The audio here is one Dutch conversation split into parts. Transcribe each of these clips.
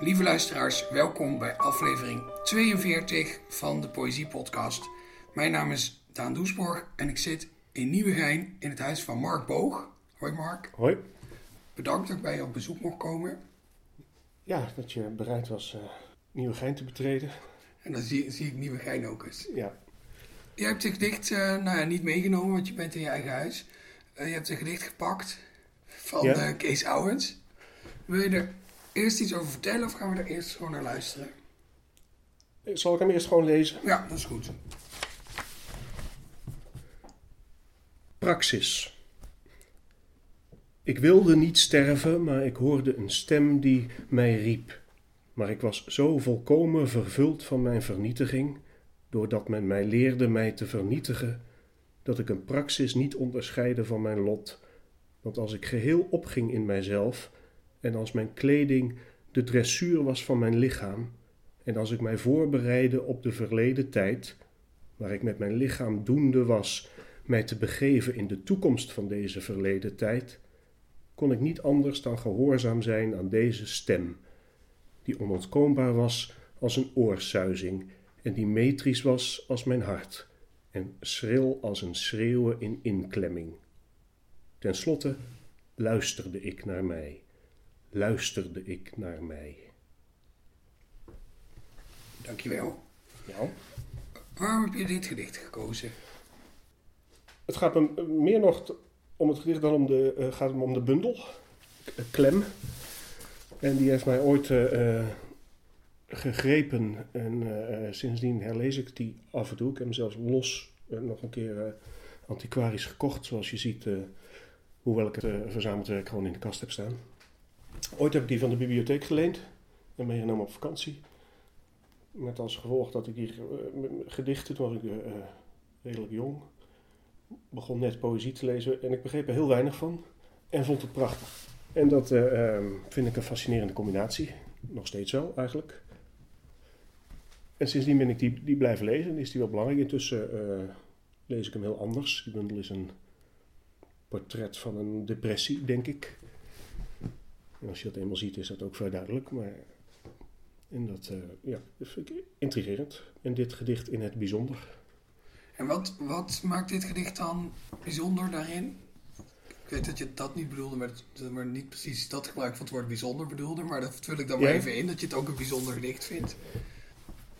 Lieve luisteraars, welkom bij aflevering 42 van de Poëzie Podcast. Mijn naam is Daan Doesborg en ik zit in Nieuwegein in het huis van Mark Boog. Hoi Mark, Hoi. bedankt dat ik bij je op bezoek mocht komen. Ja, dat je bereid was eh Nieuwegein te betreden. En dan zie, zie ik Nieuwegein ook eens. Ja. Je hebt het gedicht eh, nou ja, niet meegenomen, want je bent in je eigen huis. Eh, je hebt een gedicht gepakt van Ja. Kees Owens. Wil je er eerst iets over vertellen of gaan we er eerst gewoon naar luisteren? Zal ik hem eerst gewoon lezen? Ja, dat is goed. Praxis. Ik wilde niet sterven, maar ik hoorde een stem die mij riep. Maar ik was zo volkomen vervuld van mijn vernietiging, doordat men mij leerde mij te vernietigen, dat ik een praxis niet onderscheidde van mijn lot. Want als ik geheel opging in mijzelf, en als mijn kleding de dressuur was van mijn lichaam, en als ik mij voorbereidde op de verleden tijd, waar ik met mijn lichaam doende was mij te begeven in de toekomst van deze verleden tijd, kon ik niet anders dan gehoorzaam zijn aan deze stem, die onontkoombaar was als een oorsuizing en die metrisch was als mijn hart en schril als een schreeuwen in inklemming. Ten slotte luisterde ik naar mij, luisterde ik naar mij. Dankjewel. Nou, Waarom heb je dit gedicht gekozen? Het gaat me meer nog om het gedicht dan om de, eh, gaat om de bundel. eh, Klem. En die heeft mij ooit eh, eh, gegrepen. En eh, eh, sindsdien herlees ik die af en toe. Ik heb hem zelfs los eh, nog een keer eh, antiquarisch gekocht. Zoals je ziet, eh, hoewel ik het eh, verzameld werk gewoon in de kast heb staan. Ooit heb ik die van de bibliotheek geleend. En meegenomen op vakantie. Met als gevolg dat ik die eh, gedichten, toen was ik eh, eh, redelijk jong begon net poëzie te lezen en ik begreep er heel weinig van en vond het prachtig. En dat eh, ehm, vind ik een fascinerende combinatie. Nog steeds zo eigenlijk. En sindsdien ben ik die, die blijven lezen en is die wel belangrijk. Intussen lees ik hem heel anders. Die bundel is een portret van een depressie, denk ik. En als je dat eenmaal ziet is dat ook vrij duidelijk. Maar en dat, eh, ja, vind ik intrigerend. En dit gedicht in het bijzonder. En wat, wat maakt dit gedicht dan bijzonder daarin? Ik weet dat je dat niet bedoelde, met, maar niet precies dat gebruik van het woord bijzonder bedoelde. Maar dat vul ik dan maar even in, dat je het ook een bijzonder gedicht vindt.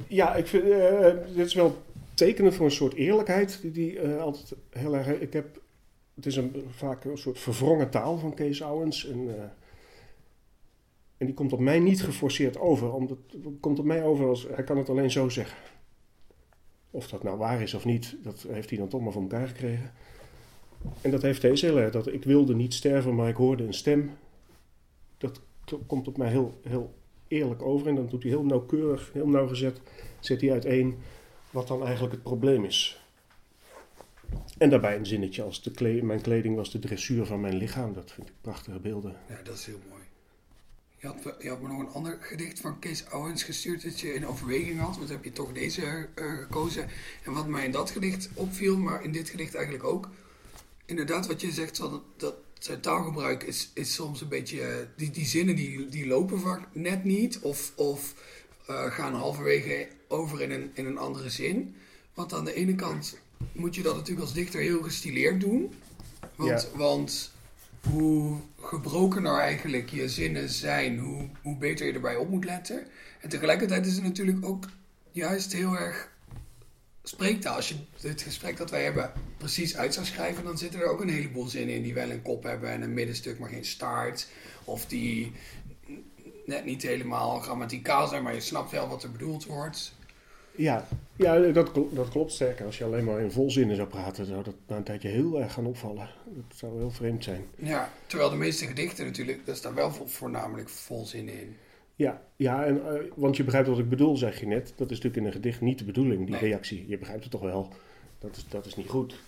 Ja, ik vind, eh, dit is wel tekenend voor een soort eerlijkheid die, die eh, altijd heel erg. Ik heb, het is een, vaak een soort verwrongen taal van Kees Owens. En, en die komt op mij niet geforceerd over. Omdat, komt op mij over als hij kan het alleen zo zeggen. Of dat nou waar is of niet, dat heeft hij dan toch maar voor elkaar gekregen. En dat heeft deze heel erg. Dat ik wilde niet sterven, maar ik hoorde een stem. Dat komt op mij heel, heel eerlijk over. En dan doet hij heel nauwkeurig, heel nauwgezet, zet hij uiteen wat dan eigenlijk het probleem is. En daarbij een zinnetje als de kle- mijn kleding was de dressuur van mijn lichaam. Dat vind ik prachtige beelden. Ja, dat is heel mooi. Je had, me- je had me nog een ander gedicht van Kees Owens gestuurd dat je in overweging had. Want heb je toch deze eh, gekozen. En wat mij in dat gedicht opviel, maar in dit gedicht eigenlijk ook. Inderdaad, wat je zegt, van dat zijn taalgebruik is, is soms een beetje... eh, Die, die zinnen die, die lopen vaak net niet. Of, of eh, gaan halverwege over in een, in een andere zin. Want aan de ene kant moet je dat natuurlijk als dichter heel gestileerd doen. Want, Ja. want hoe gebrokener eigenlijk je zinnen zijn, hoe, hoe beter je erbij op moet letten. En tegelijkertijd is het natuurlijk ook juist heel erg spreektaal. Als je het gesprek dat wij hebben precies uit zou schrijven, dan zitten er ook een heleboel zinnen in die wel een kop hebben en een middenstuk, maar geen start. Of die net niet helemaal grammaticaal zijn, maar je snapt wel wat er bedoeld wordt. Ja, ja dat, dat klopt sterker. Als je alleen maar in volzinnen zou praten, zou dat na een tijdje heel erg gaan opvallen. Dat zou heel vreemd zijn. Ja, terwijl de meeste gedichten natuurlijk, daar staan wel vo- voornamelijk volzinnen in. Ja, ja en, eh, want je begrijpt wat ik bedoel, zeg je net. Dat is natuurlijk in een gedicht niet de bedoeling, die Nee. reactie. Je begrijpt het toch wel. Dat is, dat is niet goed.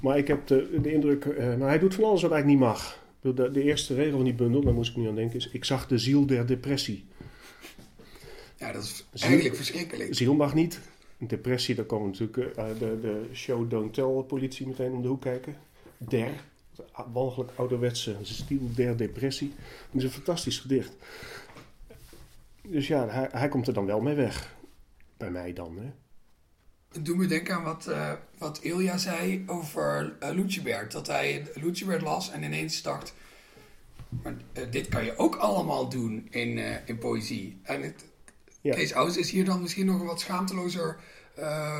Maar ik heb de, de indruk... eh, maar hij doet van alles wat eigenlijk niet mag. De, de eerste regel van die bundel, daar moest ik nu aan denken, is... Ik zag de ziel der depressie. Ja, dat is eigenlijk verschrikkelijk. Ziel mag niet. Depressie, daar komen natuurlijk eh, de, de show don't tell politie meteen om de hoek kijken. Der, walgelijk ouderwetse stiel der depressie. Dat is een fantastisch gedicht. dus ja, hij, hij komt er dan wel mee weg. Bij mij dan, hè. Het doet me denken aan wat, uh, wat Ilja zei over uh, Lucibert. Dat hij Lucibert las en ineens dacht... Maar uh, dit kan je ook allemaal doen in, in poëzie. En het, ja. Kees is hier dan misschien nog een wat schaamtelozer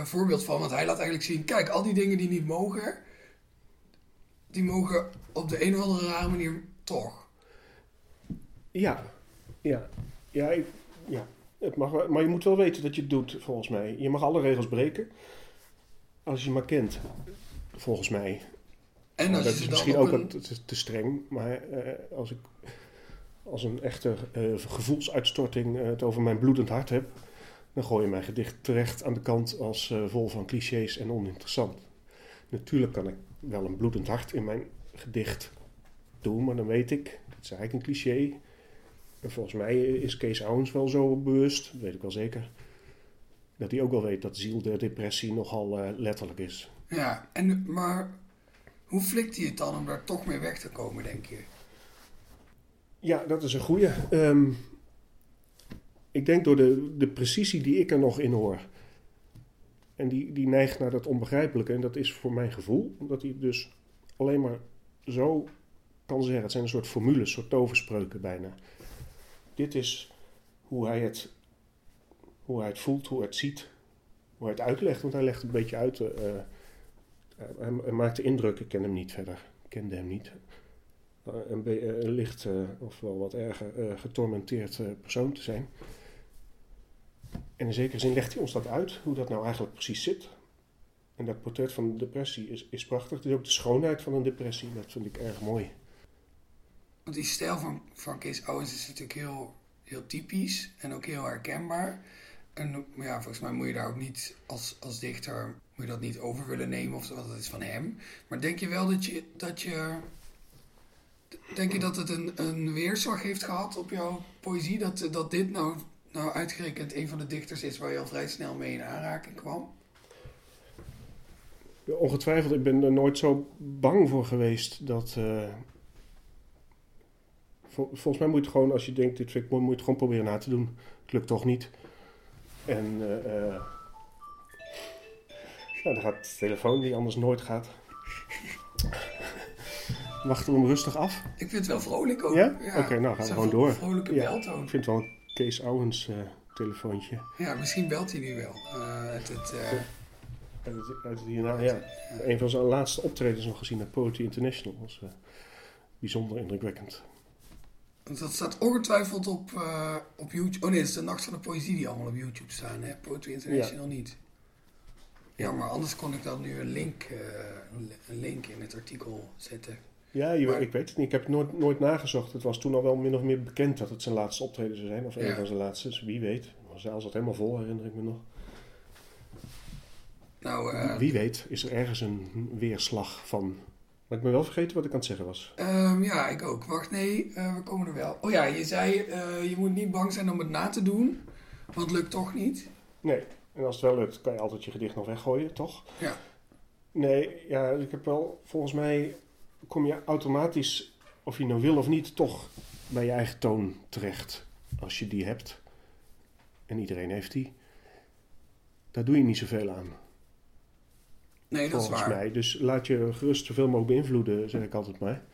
voorbeeld van. Want hij laat eigenlijk zien... Kijk, al die dingen die niet mogen... Die mogen op de een of andere rare manier toch. Ja, ja. Ja, ik, ja. Het mag, maar je moet wel weten dat je het doet, volgens mij. Je mag alle regels breken. Als je maar kent, volgens mij. En als dat je is misschien ook een... te, te, streng. Maar eh, als ik als een echte eh, gevoelsuitstorting eh, het over mijn bloedend hart heb... dan gooi je mijn gedicht terecht aan de kant als eh, vol van clichés en oninteressant. Natuurlijk kan ik wel een bloedend hart in mijn gedicht doen, maar dan weet ik... dat is eigenlijk een cliché en volgens mij is Kees Owens wel zo bewust, dat weet ik wel zeker, dat hij ook wel weet dat ziel de depressie nogal letterlijk is. Ja, en, maar hoe flikt hij het dan om daar toch mee weg te komen, denk je? Ja, dat is een goeie. Um, ik denk door de, de precisie die ik er nog in hoor. En die, die neigt naar dat onbegrijpelijke. En dat is voor mijn gevoel dat hij dus alleen maar zo kan zeggen. Het zijn een soort formules, soort toverspreuken bijna dit is hoe hij het, hoe hij het voelt, hoe hij het ziet, hoe hij het uitlegt. Want hij legt een beetje uit. Uh, hij, hij maakt de indruk, ik ken hem niet verder, ik kende hem niet. Uh, een, een, licht, uh, of wel wat erger, getormenteerd persoon te zijn. En in zekere zin legt hij ons dat uit, hoe dat nou eigenlijk precies zit. En dat portret van de depressie is, is prachtig. Het is ook de schoonheid van een depressie, dat vind ik erg mooi. Want die stijl van, van Kees Owens is natuurlijk heel, heel typisch en ook heel herkenbaar. En ja, volgens mij moet je daar ook niet als, als dichter moet je dat niet over willen nemen of wat dat is van hem. Maar denk je wel dat je, dat je denk je dat het een, een weerslag heeft gehad op jouw poëzie? Dat, dat dit nou, nou uitgerekend een van de dichters is waar je al vrij snel mee in aanraking kwam? Ongetwijfeld, ik ben er nooit zo bang voor geweest dat, uh, volgens mij moet je gewoon, als je denkt, dit vind ik mooi, moet je het gewoon proberen na te doen. Het lukt toch niet. En uh, dan gaat de telefoon die anders nooit gaat. Wachten we hem rustig af? Ik vind het wel vrolijk ook. Ja? Oké, nou gaan we gewoon door. vrolijke ja, beltoon. Ik vind het wel een Kees Owens uh, telefoontje. Ja, misschien belt hij nu wel. uit het... Uit, uit hierna, ja. Een van zijn laatste optredens nog gezien naar Poetry International. was bijzonder indrukwekkend. Dat staat ongetwijfeld op, uh, op YouTube. Oh nee, het is de Nacht van de Poëzie die allemaal op YouTube staan. Hè? Poetry International ja. niet. Ja, maar anders kon ik dan nu een link, uh, een link in het artikel zetten. Ja, je, maar, ik weet het niet. Ik heb het nooit, nooit nagezocht. Het was toen al wel min of meer bekend dat het zijn laatste optreden zou zijn. Of een van zijn laatste. Dus wie weet. Zelfs het helemaal vol, herinner ik me nog. Nou, uh, wie weet is er ergens een weerslag van maar ik ben wel vergeten wat ik aan het zeggen was. Um, ja, ik ook. Wacht, nee, uh, we komen er wel. Oh ja, je zei uh, je moet niet bang zijn om het na te doen, want het lukt toch niet? Nee, en als het wel lukt, kan je altijd je gedicht nog weggooien, toch? Ja. Nee, ja, ik heb wel, volgens mij kom je automatisch, of je nou wil of niet, toch bij je eigen toon terecht. Als je die hebt. En iedereen heeft die. Daar doe je niet zoveel aan. Nee, dat is waar. mij. Dus laat je gerust zoveel mogelijk beïnvloeden, zeg ik altijd maar.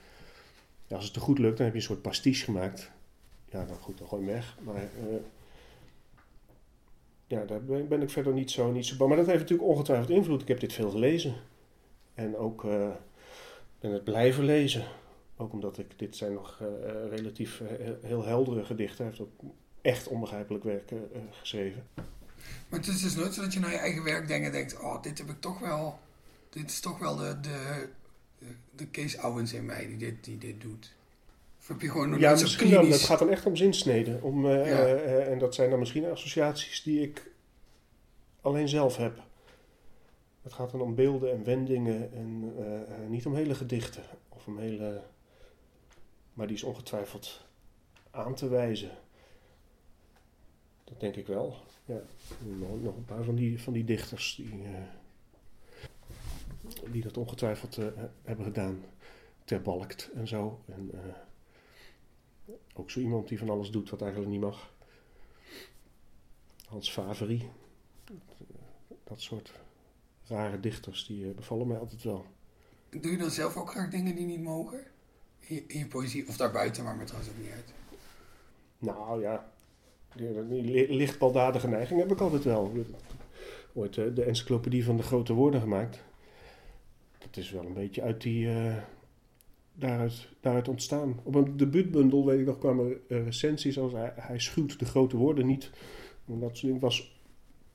Ja, als het te goed lukt, dan heb je een soort pastiche gemaakt. Ja, dan goed, dan gooi je hem weg. Maar uh, ja, daar ben ik verder niet zo, niet zo bang. Maar dat heeft natuurlijk ongetwijfeld invloed. Ik heb dit veel gelezen. En ook uh, ben het blijven lezen. Ook omdat ik, dit zijn nog uh, relatief heel heldere gedichten. Hij heeft ook echt onbegrijpelijk werk geschreven. Maar het is dus nooit zo dat je naar je eigen werk denkt en denkt... Oh, dit heb ik toch wel dit is toch wel de, de, de Kees Owens in mij die dit, die dit doet. Of heb je gewoon nog ja, misschien wel. Het gaat dan echt om zinsneden. Om, uh, ja. uh, en dat zijn dan misschien associaties die ik alleen zelf heb. Het gaat dan om beelden en wendingen en uh, niet om hele gedichten. Of om hele... Maar die is ongetwijfeld aan te wijzen. Dat denk ik wel. Ja, nog een paar van die, van die dichters die die dat ongetwijfeld hebben gedaan. Terbalkt en zo. En ook zo iemand die van alles doet wat eigenlijk niet mag. Hans Faveri. Dat soort rare dichters, die eh, bevallen mij altijd wel. Doe je dan zelf ook graag dingen die niet mogen? In je, in je poëzie, of daarbuiten, maar me trouwens ook niet uit. Nou ja, die, die li- licht baldadige neiging heb ik altijd wel. Ooit eh, de encyclopedie van de grote woorden gemaakt. Dat is wel een beetje uit die, eh, daaruit, daaruit ontstaan. Op een debuutbundel, weet ik nog, kwamen recensies als hij, hij schuwt de grote woorden niet. En dat was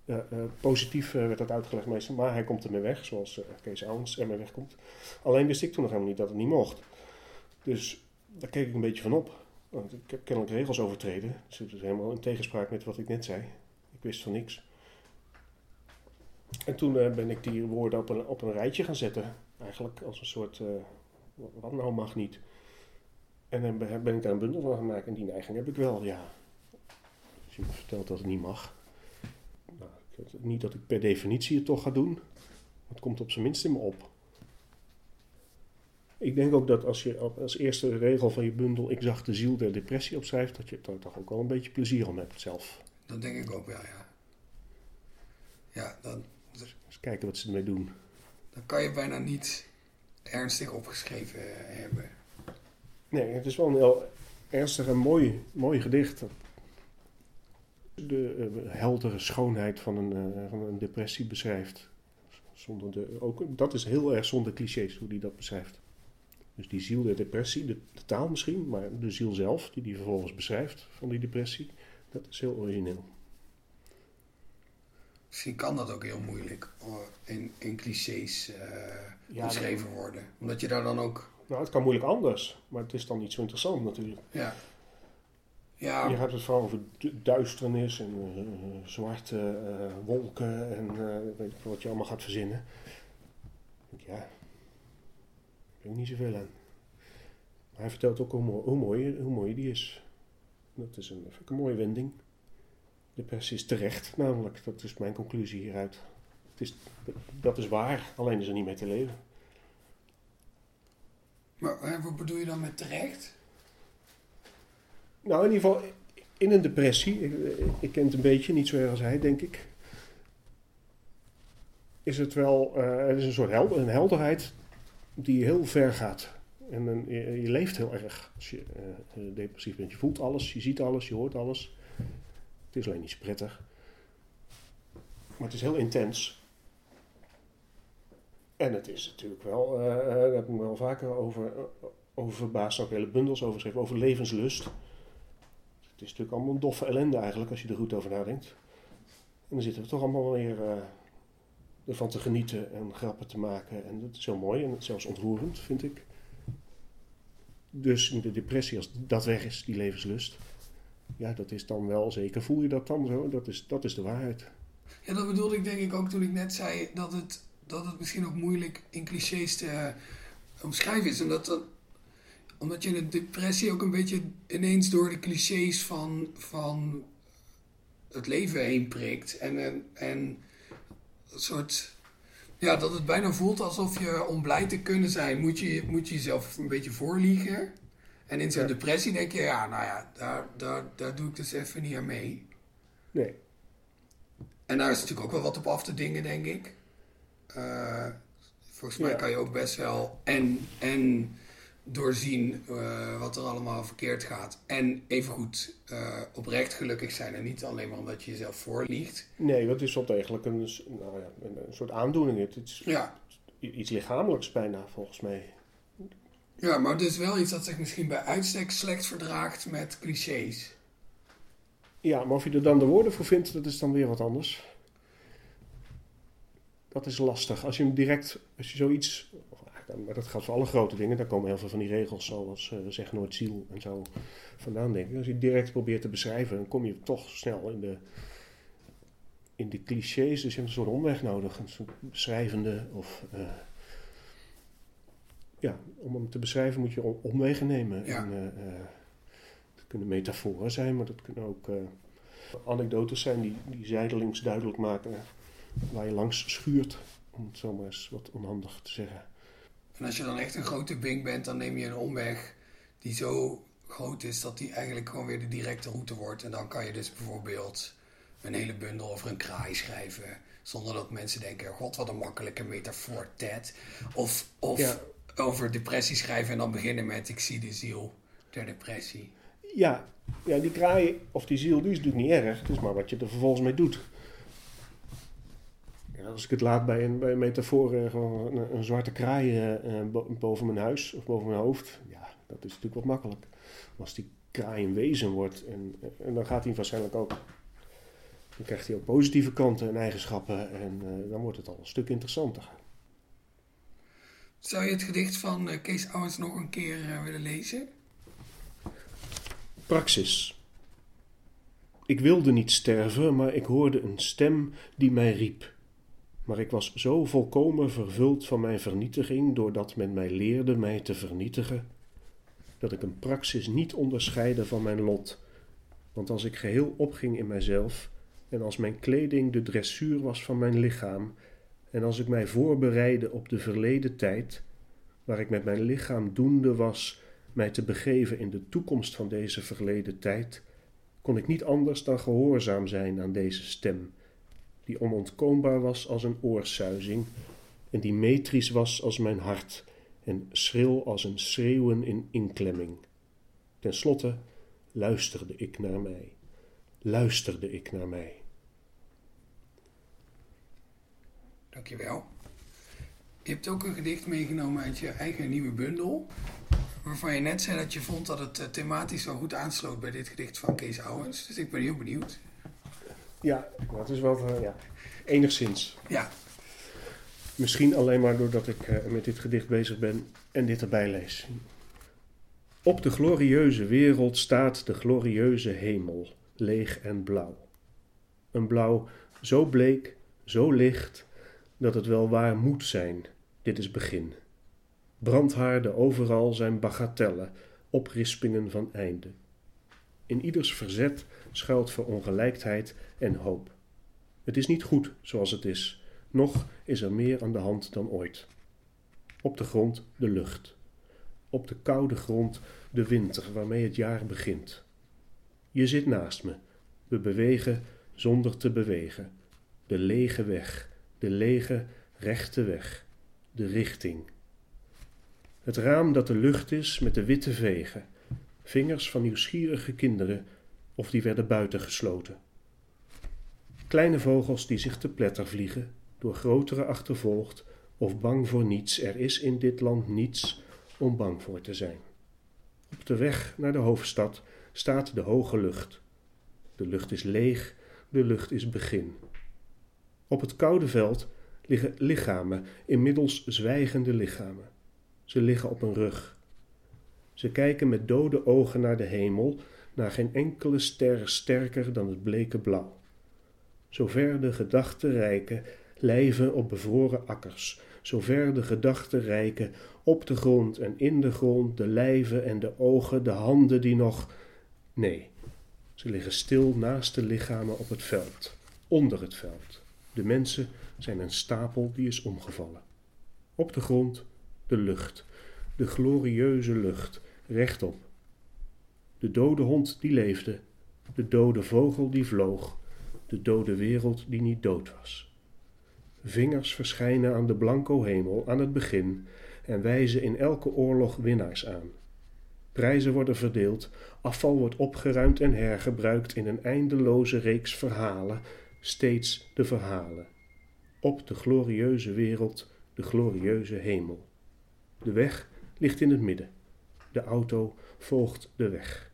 eh, eh, positief eh, werd dat uitgelegd meestal, maar hij komt ermee weg, zoals Kees Owens ermee wegkomt. Alleen wist ik toen nog helemaal niet dat het niet mocht. Dus daar keek ik een beetje van op. Want ik heb kennelijk regels overtreden. Dus het is helemaal in tegenspraak met wat ik net zei. Ik wist van niks. En toen ben ik die woorden op een, op een rijtje gaan zetten. Eigenlijk als een soort, wat nou mag niet. En dan ben ik daar een bundel van maken. En die neiging heb ik wel, ja. Als je me vertelt dat het niet mag. Ik- niet dat ik per definitie het toch ga doen. Het komt op zijn minst in me op. Ik denk ook dat als je als eerste regel van je bundel Ik zag de ziel der depressie opschrijft, dat je er toch ook wel een beetje plezier om hebt zelf. Dat denk ik ook wel, ja. Ja, dan, Dus kijken wat ze ermee doen. dan kan je bijna niet ernstig opgeschreven hebben. Nee, het is wel een heel ernstig en mooi, mooi gedicht. De eh, heldere schoonheid van een, eh, van een depressie beschrijft. Zonder de, ook, dat is heel erg zonder clichés hoe hij dat beschrijft. Dus die ziel der depressie, de, de taal misschien, maar de ziel zelf, die hij vervolgens beschrijft van die depressie, dat is heel origineel. Misschien kan dat ook heel moeilijk in, in clichés eh, Ja, beschreven worden. Omdat je daar dan ook... Nou, het kan moeilijk anders, maar het is dan niet zo interessant natuurlijk. Ja, ja Je hebt het vooral over du- duisternis en eh, zwarte eh, wolken en eh, weet ik wat je allemaal gaat verzinnen. Ja, daar heb ik niet zoveel aan. Maar hij vertelt ook hoe mooi, hoe mooi, hoe mooi die is. Dat is een, een mooie wending. Depressie is terecht, namelijk. Dat is mijn conclusie hieruit. Het is, dat is waar, alleen is er niet mee te leven. maar wat bedoel je dan met terecht? Nou, in ieder geval in een depressie, ik, ik ken het een beetje, niet zo erg als hij, denk ik. Is het wel, er is een soort een helderheid die heel ver gaat. En je, leeft heel erg als je eh, eh, depressief bent. Je voelt alles, je ziet alles, je hoort alles. Het is alleen niet prettig. Maar het is heel intens. En het is natuurlijk wel, eh, daar heb ik me wel vaker over, over verbaasd, ook hele bundels over geschreven, over levenslust. Het is natuurlijk allemaal een doffe ellende eigenlijk, als je er goed over nadenkt. En dan zitten we toch allemaal weer eh, ervan te genieten en grappen te maken. En dat is heel mooi en zelfs ontroerend, vind ik. Dus de depressie, als dat weg is, die levenslust, ja, dat is dan wel zeker. Voel je dat dan zo? Dat is, dat is de waarheid. Ja, dat bedoelde ik denk ik ook toen ik net zei dat het, dat het misschien ook moeilijk in clichés te eh, omschrijven is. Omdat, dat, omdat je in een depressie ook een beetje ineens door de clichés van, van het leven heen prikt. En, en, en een soort... Ja, dat het bijna voelt alsof je om blij te kunnen zijn, moet je, moet je jezelf een beetje voorliegen. En in zo'n Ja. depressie denk je, ja, nou ja, daar, daar, daar doe ik dus even niet aan mee. Nee, En daar is natuurlijk ook wel wat op af te dingen, denk ik. Eh, volgens mij Ja. kan je ook best wel en, en doorzien eh, wat er allemaal verkeerd gaat. En evengoed eh oprecht gelukkig zijn. En niet alleen maar omdat je jezelf voorliegt. nee dat is wel degelijk een, nou ja, een, een soort aandoening. Het is Ja. iets lichamelijks bijna, volgens mij. ja, maar het is wel iets dat zich misschien bij uitstek slecht verdraagt met clichés. Ja, maar of je er dan de woorden voor vindt, dat is dan weer wat anders. Dat is lastig. Als je hem direct, als je zoiets, maar dat geldt voor alle grote dingen, daar komen heel veel van die regels, zoals eh, zeg nooit ziel en zo vandaan denk ik. Als je direct probeert te beschrijven, dan kom je toch snel in de, in de clichés. Dus je hebt een soort omweg nodig, een soort beschrijvende of... eh, ja, om hem te beschrijven moet je om- omwegen nemen. Ja. En, eh, het kunnen metaforen zijn, maar dat kunnen ook anekdotes zijn die, die zijdelings duidelijk maken waar je langs schuurt, om het zo maar eens wat onhandig te zeggen. En als je dan echt een grote bink bent, dan neem je een omweg die zo groot is dat die eigenlijk gewoon weer de directe route wordt. En dan kan je dus bijvoorbeeld een hele bundel over een kraai schrijven. Zonder dat mensen denken, god wat een makkelijke metafoor, Ted. Of, of Ja. over depressie schrijven en dan beginnen met ik zie de ziel der depressie. Ja, ja, die kraai of die ziel, die is natuurlijk niet erg. Het is maar wat je er vervolgens mee doet. Ja, als ik het laat bij een, bij een metafoor, eh, gewoon een, een zwarte kraai eh, eh, bo- boven mijn huis of boven mijn hoofd. Ja, dat is natuurlijk wat makkelijk. Maar als die kraai een wezen wordt, en, en dan gaat hij waarschijnlijk ook... Dan krijgt hij ook positieve kanten en eigenschappen. En dan wordt het al een stuk interessanter. Zou je het gedicht van Kees Owens nog een keer willen lezen? Praxis. Ik wilde niet sterven, maar ik hoorde een stem die mij riep. Maar ik was zo volkomen vervuld van mijn vernietiging, doordat men mij leerde mij te vernietigen, dat ik een praxis niet onderscheidde van mijn lot. Want als ik geheel opging in mijzelf, en als mijn kleding de dressuur was van mijn lichaam, en als ik mij voorbereidde op de verleden tijd, waar ik met mijn lichaam doende was mij te begeven in de toekomst van deze verleden tijd, kon ik niet anders dan gehoorzaam zijn aan deze stem, die onontkoombaar was als een oorsuizing en die metrisch was als mijn hart en schril als een schreeuwen in inklemming. Ten slotte luisterde ik naar mij, luisterde ik naar mij. Dankjewel. Je hebt ook een gedicht meegenomen uit je eigen nieuwe bundel. Waarvan je net zei dat je vond dat het eh, thematisch wel goed aansloot bij dit gedicht van Kees Owens. Dus ik ben heel benieuwd. Ja, dat is wel, eh, ja, enigszins. Ja, Misschien alleen maar doordat ik eh, met dit gedicht bezig ben en dit erbij lees. Op de glorieuze wereld staat de glorieuze hemel, leeg en blauw. Een blauw zo bleek, zo licht, dat het wel waar moet zijn. Dit is begin. Brandhaarden overal zijn bagatellen, oprispingen van einde. In ieders verzet schuilt verongelijkheid en hoop. Het is niet goed zoals het is, nog is er meer aan de hand dan ooit. Op de grond de lucht. Op de koude grond de winter waarmee het jaar begint. Je zit naast me. We bewegen zonder te bewegen. De lege weg, de lege rechte weg, de richting. Het raam dat de lucht is met de witte vegen, vingers van nieuwsgierige kinderen of die werden buiten gesloten. Kleine vogels die zich te pletter vliegen, door grotere achtervolgd of bang voor niets. Er is in dit land niets om bang voor te zijn. Op de weg naar de hoofdstad staat de hoge lucht. De lucht is leeg, de lucht is begin. Op het koude veld liggen lichamen, inmiddels zwijgende lichamen. Ze liggen op een rug. Ze kijken met dode ogen naar de hemel, naar geen enkele ster sterker dan het bleke blauw. Zover de gedachten rijken, lijven op bevroren akkers, zover de gedachten rijken, op de grond en in de grond, de lijven en de ogen, de handen die nog. Nee, ze liggen stil naast de lichamen op het veld, onder het veld. De mensen zijn een stapel die is omgevallen. Op de grond de lucht, de glorieuze lucht, rechtop. De dode hond die leefde, de dode vogel die vloog, de dode wereld die niet dood was. Vingers verschijnen aan de blanco hemel aan het begin en wijzen in elke oorlog winnaars aan. Prijzen worden verdeeld, afval wordt opgeruimd en hergebruikt in een eindeloze reeks verhalen, steeds de verhalen. Op de glorieuze wereld, de glorieuze hemel. De weg ligt in het midden. De auto volgt de weg.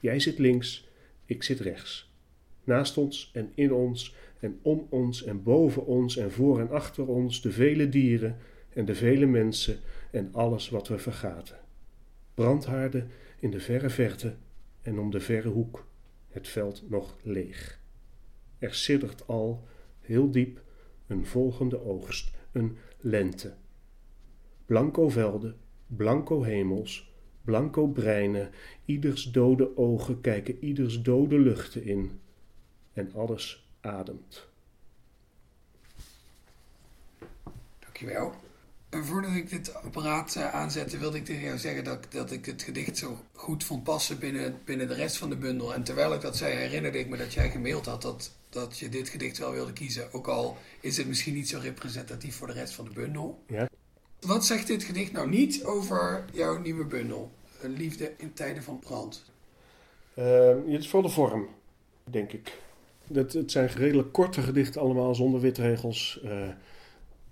Jij zit links, ik zit rechts. Naast ons en in ons en om ons en boven ons en voor en achter ons de vele dieren en de vele mensen en alles wat we vergaten. Brandhaarden in de verre verte en om de verre hoek, het veld nog leeg. Er siddert al, heel diep, een volgende oogst, een lente. Blanco velden, blanco hemels, blanco breinen, ieders dode ogen kijken ieders dode luchten in en alles ademt. dankjewel. En voordat ik dit apparaat eh, aanzette, wilde ik tegen jou zeggen dat, dat ik het gedicht zo goed vond passen binnen, binnen de rest van de bundel. En terwijl ik dat zei, herinnerde ik me dat jij gemaild had dat dat je dit gedicht wel wilde kiezen. Ook al is het misschien niet zo representatief voor de rest van de bundel. Ja. Wat zegt dit gedicht nou niet over jouw nieuwe bundel? Liefde in tijden van brand. Uh, het is voor de vorm, denk ik. Dat, het zijn redelijk korte gedichten allemaal, zonder witregels. Uh,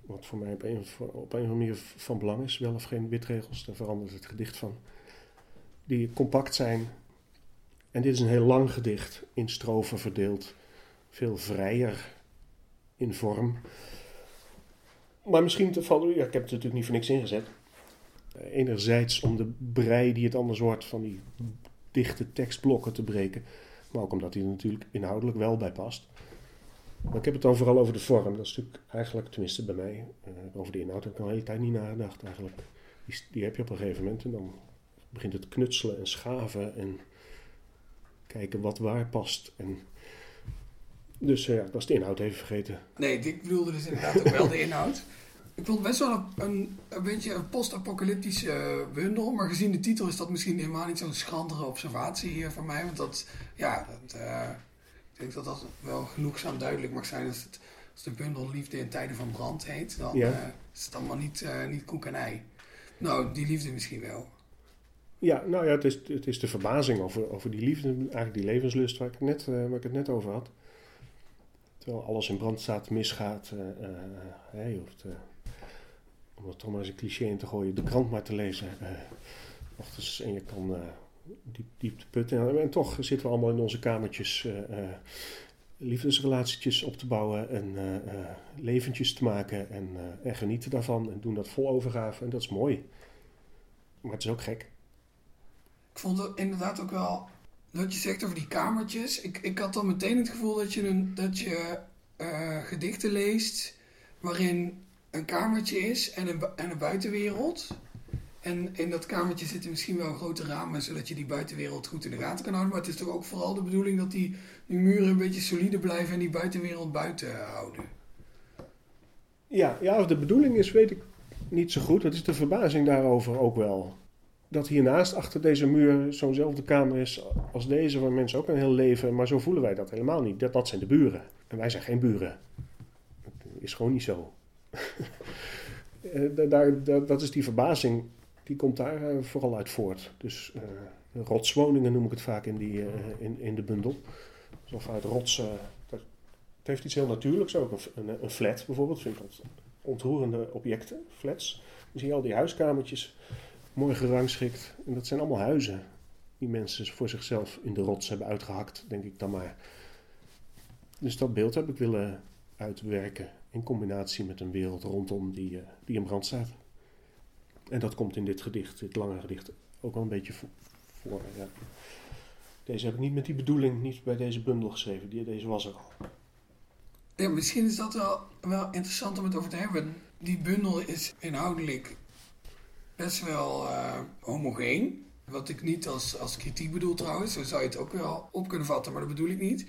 wat voor mij op een, op of andere manier van belang is. Wel of geen witregels, daar verandert het gedicht van. Die compact zijn. En dit is een heel lang gedicht, in strofen verdeeld. Veel vrijer in vorm. Maar misschien te ja, ik heb het natuurlijk niet voor niks ingezet. Enerzijds om de brei die het anders wordt van die dichte tekstblokken te breken. Maar ook omdat hij er natuurlijk inhoudelijk wel bij past. Maar ik heb het dan vooral over de vorm. Dat is natuurlijk eigenlijk, tenminste bij mij, uh, over de inhoud heb ik al een hele tijd niet nagedacht eigenlijk. Die, die, heb je op een gegeven moment en dan begint het knutselen en schaven en kijken wat waar past. En dus uh, ja, ik was de inhoud even vergeten. Nee, ik bedoelde dus inderdaad ook wel de inhoud. Ik vond het best wel een, een, een beetje een post-apocalyptische bundel. Maar gezien de titel is dat misschien helemaal niet zo'n schrandere observatie hier van mij. Want dat, ja, dat, uh, ik denk dat dat wel genoegzaam duidelijk mag zijn. Als, het, als de bundel Liefde in tijden van brand heet, dan ja. uh, is het allemaal niet, niet koek en ei. Nou, die liefde misschien wel. Ja, nou ja, het is, het is de verbazing over, over die liefde, eigenlijk die levenslust waar ik, net, waar ik het net over had. Terwijl alles in brand staat, misgaat. Je hoeft, om er toch maar eens een cliché in te gooien, de krant maar te lezen. Uh, ochtends en je kan diep, diep te putten. En, en, toch zitten we allemaal in onze kamertjes liefdesrelatietjes op te bouwen en leventjes te maken en, en genieten daarvan en doen dat vol overgave. En dat is mooi. Maar het is ook gek. Ik vond het inderdaad ook wel wat je zegt over die kamertjes. Ik, ik had dan meteen het gevoel dat je, een, dat je uh, gedichten leest waarin een kamertje is en een, en een buitenwereld. En in dat kamertje zitten misschien wel grote ramen, zodat je die buitenwereld goed in de gaten kan houden. Maar het is toch ook vooral de bedoeling dat die, die muren een beetje solide blijven en die buitenwereld buiten houden. Ja, ja, of de bedoeling is, weet ik niet zo goed. Dat is de verbazing daarover ook wel dat hiernaast achter deze muur zo'nzelfde kamer is als deze, waar mensen ook een heel leven, maar zo voelen wij dat helemaal niet. Dat, dat zijn de buren. En wij zijn geen buren. Dat is gewoon niet zo. Daar, dat is die verbazing, die komt daar uh, vooral uit voort. Dus uh, rotswoningen noem ik het vaak in, die, in, in de bundel. Alsof uit rotsen. het heeft iets heel natuurlijks ook. Een, een, flat bijvoorbeeld, vind ik dat ontroerende objecten, flats. Dan zie je al die huiskamertjes mooi gerangschikt. En dat zijn allemaal huizen die mensen voor zichzelf in de rots hebben uitgehakt, denk ik dan maar. Dus dat beeld heb ik willen uitwerken in combinatie met een wereld rondom die, uh, die in brand staat. En dat komt in dit gedicht, dit lange gedicht, ook wel een beetje voor. Deze heb ik niet met die bedoeling, niet bij deze bundel geschreven. Die, deze was er al. Ja, misschien is dat wel, wel interessant om het over te hebben. Die bundel is inhoudelijk best wel uh, homogeen. Wat ik niet als, als kritiek bedoel trouwens, zo zou je het ook wel op kunnen vatten, maar dat bedoel ik niet.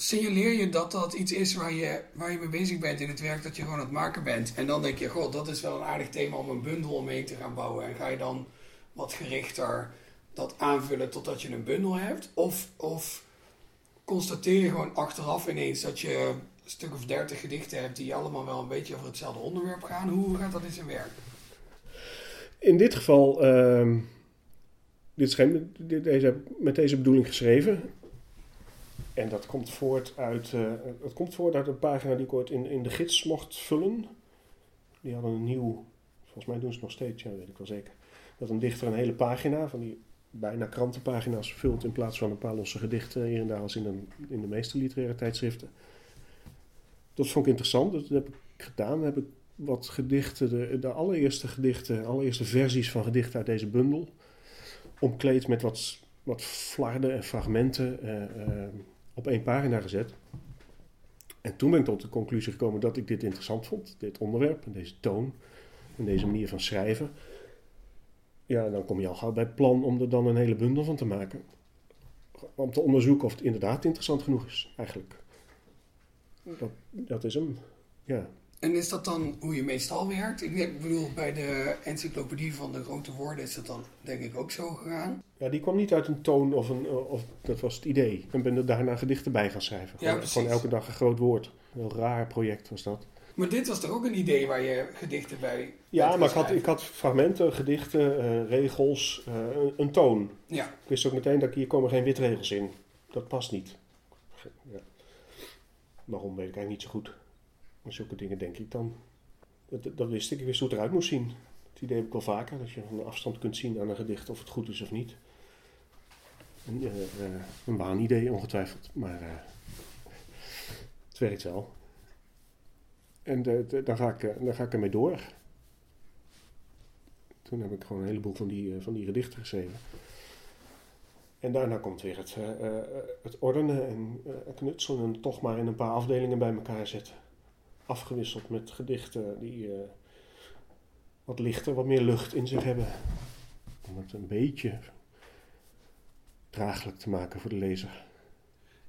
Signaleer je dat dat iets is waar je, waar je mee bezig bent in het werk dat je gewoon aan het maken bent. En dan denk je, god, dat is wel een aardig thema om een bundel omheen te gaan bouwen. En ga je dan wat gerichter dat aanvullen totdat je een bundel hebt? Of, of constateer je gewoon achteraf ineens dat je een stuk of dertig gedichten hebt die allemaal wel een beetje over hetzelfde onderwerp gaan? Hoe gaat dat in zijn werk? In dit geval, uh, dit deze, met deze bedoeling geschreven. En dat komt voort uit, uh, komt voort uit een pagina die ik ooit in, in de gids mocht vullen. Die hadden een nieuw, volgens mij doen ze het nog steeds, ja, weet ik wel zeker. Dat een dichter een hele pagina van die bijna krantenpagina's vult in plaats van een paar losse gedichten hier en daar als in, een, in de meeste literaire tijdschriften. Dat vond ik interessant, dat heb ik gedaan. heb ik wat gedichten, de, allereerste gedichten, allereerste versies van gedichten uit deze bundel. Omkleed met wat, wat flarden en fragmenten uh, uh, op één pagina gezet. En toen ben ik tot de conclusie gekomen dat ik dit interessant vond, dit onderwerp en deze toon en deze manier van schrijven. Ja, dan kom je al gauw bij het plan om er dan een hele bundel van te maken. Om te onderzoeken of het inderdaad interessant genoeg is, eigenlijk. Dat, dat is hem, ja. En is dat dan hoe je meestal werkt? Ik ik bedoel, bij de encyclopedie van de grote woorden is dat dan denk ik ook zo gegaan. Ja, die kwam niet uit een toon of een... Of, dat was het idee. En ben er daarna gedichten bij gaan schrijven. Ja, Gewoon, precies. gewoon elke dag een groot woord. Een heel raar project was dat. Maar dit was toch ook een idee waar je gedichten bij Ja, maar ik had, ik had fragmenten, gedichten, eh, regels, eh, een, een toon. Ja, Ik wist ook meteen dat ik, hier komen geen witregels in. Dat past niet. Ja. Waarom weet ik eigenlijk niet zo goed. Zulke dingen denk ik dan. Dat, dat wist ik. Ik wist hoe het eruit moest zien. Het idee heb ik wel vaker. Dat je van afstand kunt zien aan een gedicht of het goed is of niet. Een, eh, eh, een waanidee ongetwijfeld. Maar eh, het wel. En dan, ga ik, dan ga ik ermee door. Toen heb ik gewoon een heleboel van die, van die gedichten geschreven. En daarna komt weer het, het ordenen en knutselen en toch maar in een paar afdelingen bij elkaar zetten. Afgewisseld met gedichten die eh, wat lichter, wat meer lucht in zich hebben. Om het een beetje draaglijk te maken voor de lezer.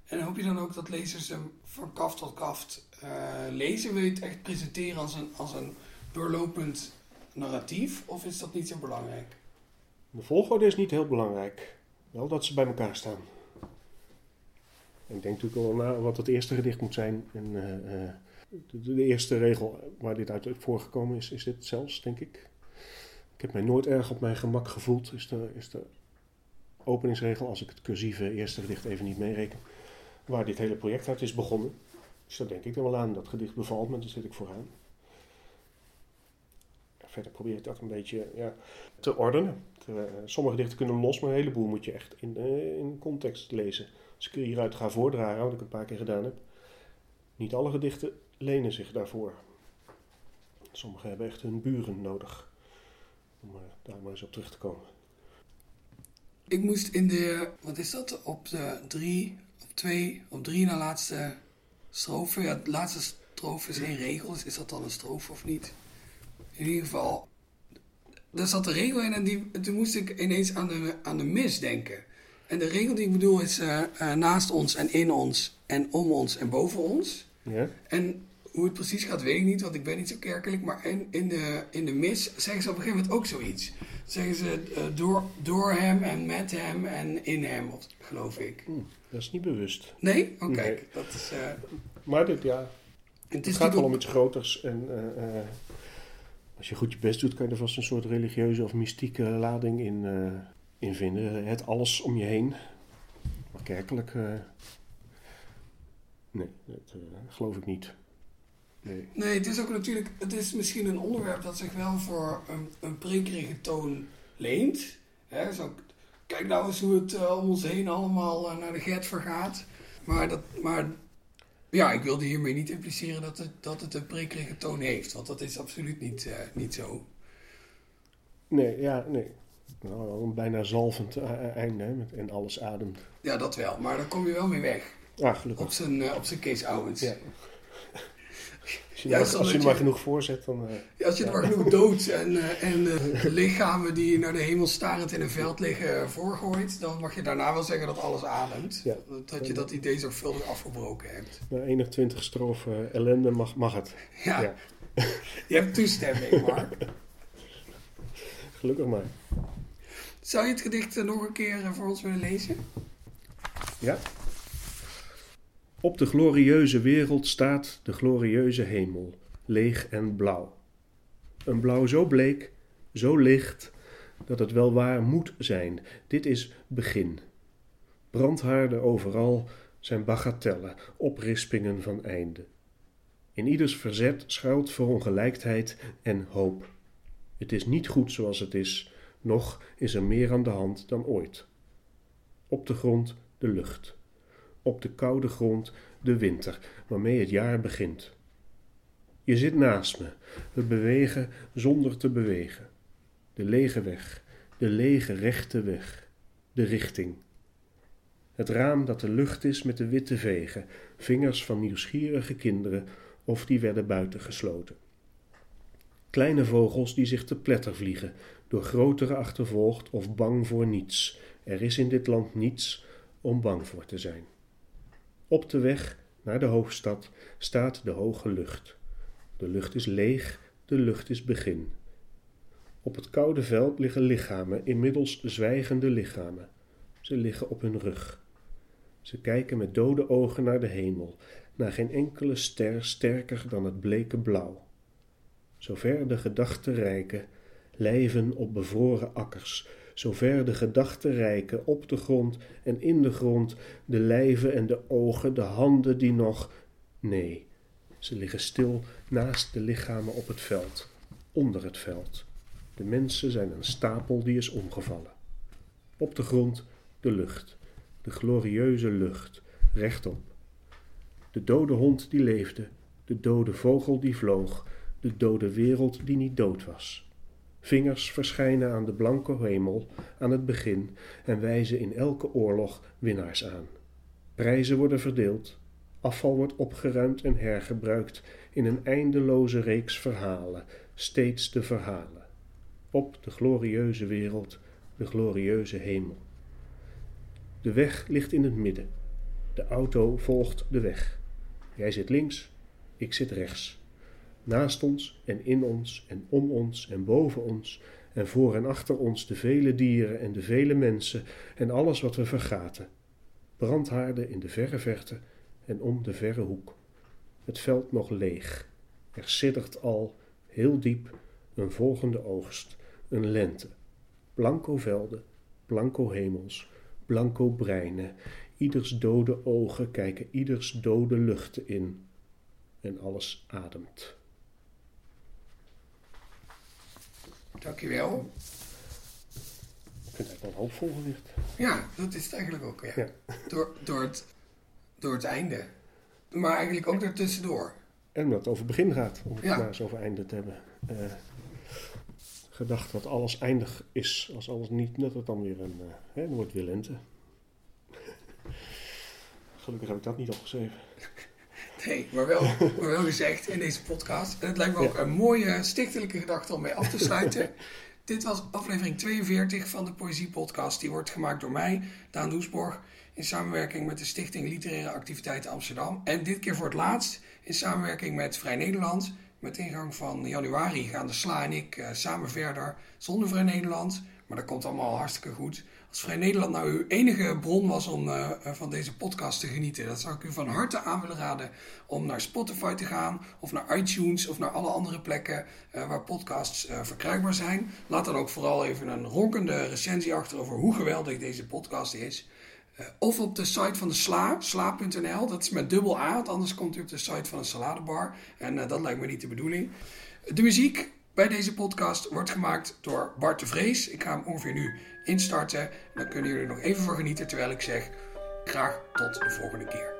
en hoop je dan ook dat lezers hem van kaft tot kaft eh, lezen? Wil je het echt presenteren als een, als een doorlopend narratief? Of is dat niet zo belangrijk? De volgorde is niet heel belangrijk. Wel dat ze bij elkaar staan. En ik denk natuurlijk wel na wat het eerste gedicht moet zijn. En eh, de, de eerste regel waar dit uit voorgekomen is, is dit zelfs, denk ik. Ik heb mij nooit erg op mijn gemak gevoeld, is de, is de openingsregel, als ik het cursieve eerste gedicht even niet meereken, waar dit hele project uit is begonnen. Dus daar denk ik er wel aan. Dat gedicht bevalt me, daar zit ik vooraan. Verder probeer ik dat een beetje ja, te ordenen. Eh, sommige gedichten kunnen los, maar een heleboel moet je echt in, eh, in context lezen. Als ik hieruit ga voordragen, wat ik een paar keer gedaan heb, niet alle gedichten lenen zich daarvoor. Sommige hebben echt hun buren nodig. Om daar maar eens op terug te komen. Ik moest in de, wat is dat, op de drie, op twee, op drie na laatste strofe. Ja, de laatste strofe is één regel, dus is dat dan een strofe of niet? In ieder geval, daar zat de regel in en die, toen moest ik ineens aan de, aan de mis denken. En de regel die ik bedoel is eh, eh, naast ons en in ons en om ons en boven ons. Ja? En hoe het precies gaat, weet ik niet, want ik ben niet zo kerkelijk. Maar in, in, de, in de mis zeggen ze op een gegeven moment ook zoiets. Zeggen ze eh, door, door hem en met hem en in hem, of, geloof ik. Hm, dat is niet bewust. Nee? Oh, Nee. kijk. Dat is, eh, Maar dit, ja, het gaat wel om iets groters. En eh, als je goed je best doet, kan je er vast een soort religieuze of mystieke lading in, in vinden. Het alles om je heen. Maar kerkelijk, nee, dat geloof ik niet. Nee. Nee, het is ook natuurlijk, het is misschien een onderwerp dat zich wel voor een, een prekerige toon leent. Hè, zo, kijk nou eens hoe het eh, om ons heen allemaal eh, naar de get vergaat. Maar, dat, maar ja, ik wilde hiermee niet impliceren dat het, dat het een prekerige toon heeft. Want dat is absoluut niet, eh, niet zo. Nee, ja, nee. Nou, een bijna zalvend einde hè, met, en alles ademt. Ja, dat wel. Maar daar kom je wel mee weg. Ah, gelukkig. Op zijn, op zijn Kees Owens. Ja. Als je, er, maar- als je er maar genoeg voorzet, dan... eh, Ja, als je er maar genoeg doods en, eh, en eh, lichamen die naar de hemel starend in een veld liggen eh, voorgooit, dan mag je daarna wel zeggen dat alles ademt. Ja. Dat je dat idee zorgvuldig afgebroken hebt. na 21 strofen ellende mag, mag het. Ja, Ja. je hebt toestemming, Mark. Gelukkig maar. Zou je het gedicht eh, nog een keer eh, voor ons willen lezen? Ja. Op de glorieuze wereld staat de glorieuze hemel, leeg en blauw. Een blauw zo bleek, zo licht, dat het wel waar moet zijn. Dit is begin. Brandhaarden overal zijn bagatellen, oprispingen van einde. In ieders verzet schuilt verongelijkheid en hoop. Het is niet goed zoals het is, nog is er meer aan de hand dan ooit. Op de grond de lucht. Op de koude grond de winter, waarmee het jaar begint. Je zit naast me. We bewegen zonder te bewegen. De lege weg, de lege rechte weg, de richting. Het raam dat de lucht is met de witte vegen, vingers van nieuwsgierige kinderen of die werden buiten gesloten. Kleine vogels die zich te pletter vliegen, door grotere achtervolgd of bang voor niets. Er is in dit land niets om bang voor te zijn. Op de weg naar de hoofdstad staat de hoge lucht. De lucht is leeg, de lucht is begin. Op het koude veld liggen lichamen, inmiddels zwijgende lichamen. Ze liggen op hun rug. Ze kijken met dode ogen naar de hemel, naar geen enkele ster sterker dan het bleke blauw. Zover de gedachten rijken, lijven op bevroren akkers, zover de gedachten rijken op de grond en in de grond, de lijven en de ogen, de handen die nog. Nee, ze liggen stil naast de lichamen op het veld, onder het veld. De mensen zijn een stapel die is omgevallen. Op de grond de lucht, de glorieuze lucht, rechtop. De dode hond die leefde, de dode vogel die vloog, de dode wereld die niet dood was. Vingers verschijnen aan de blanke hemel aan het begin en wijzen in elke oorlog winnaars aan. Prijzen worden verdeeld, afval wordt opgeruimd en hergebruikt in een eindeloze reeks verhalen, steeds de verhalen. Op de glorieuze wereld, de glorieuze hemel. De weg ligt in het midden. De auto volgt de weg. Jij zit links, ik zit rechts. Naast ons en in ons en om ons en boven ons en voor en achter ons de vele dieren en de vele mensen en alles wat we vergaten. Brandhaarden in de verre verte en om de verre hoek. Het veld nog leeg. Er siddert al, heel diep, een volgende oogst, een lente. Blanco velden, blanco hemels, blanco breinen. Ieders dode ogen kijken ieders dode luchten in. En alles ademt. Dankjewel. Ik vind het wel een hoopvol gedicht. Ja, dat is het eigenlijk ook. Ja. Ja. Door, door, het, door het einde. Maar eigenlijk ook daartussendoor. En omdat het over het begin gaat, om het Ja. maar eens over einde te hebben. Eh, gedacht dat alles eindig is. Als alles niet, dat het dan weer een. eh, hè, dan wordt weer lente. Gelukkig heb ik dat niet opgeschreven. Nee, maar wel, maar wel gezegd in deze podcast. En het lijkt me ook een mooie stichtelijke gedachte om mee af te sluiten. Dit was aflevering 42 van de Poëzie Podcast. Die wordt gemaakt door mij, Daan Doesborg, in samenwerking met de Stichting Literaire Activiteiten Amsterdam. En dit keer voor het laatst in samenwerking met Vrij Nederland. Met ingang van januari gaan de Sla en ik eh, samen verder zonder Vrij Nederland. Maar dat komt allemaal hartstikke goed. Als Vrij Nederland nou uw enige bron was om eh, eh, van deze podcast te genieten, dat zou ik u van harte aan willen raden om naar Spotify te gaan, of naar iTunes, of naar alle andere plekken eh, waar podcasts verkrijgbaar zijn. Laat dan ook vooral even een ronkende recensie achter over hoe geweldig deze podcast is. Of op de site van de Sla, sla.nl, dat is met dubbel A, want anders komt u op de site van een saladebar. En dat lijkt me niet de bedoeling. De muziek bij deze podcast wordt gemaakt door Bart de Vrees. Ik ga hem ongeveer nu instarten. Dan kunnen jullie er nog even van genieten terwijl ik zeg graag tot de volgende keer.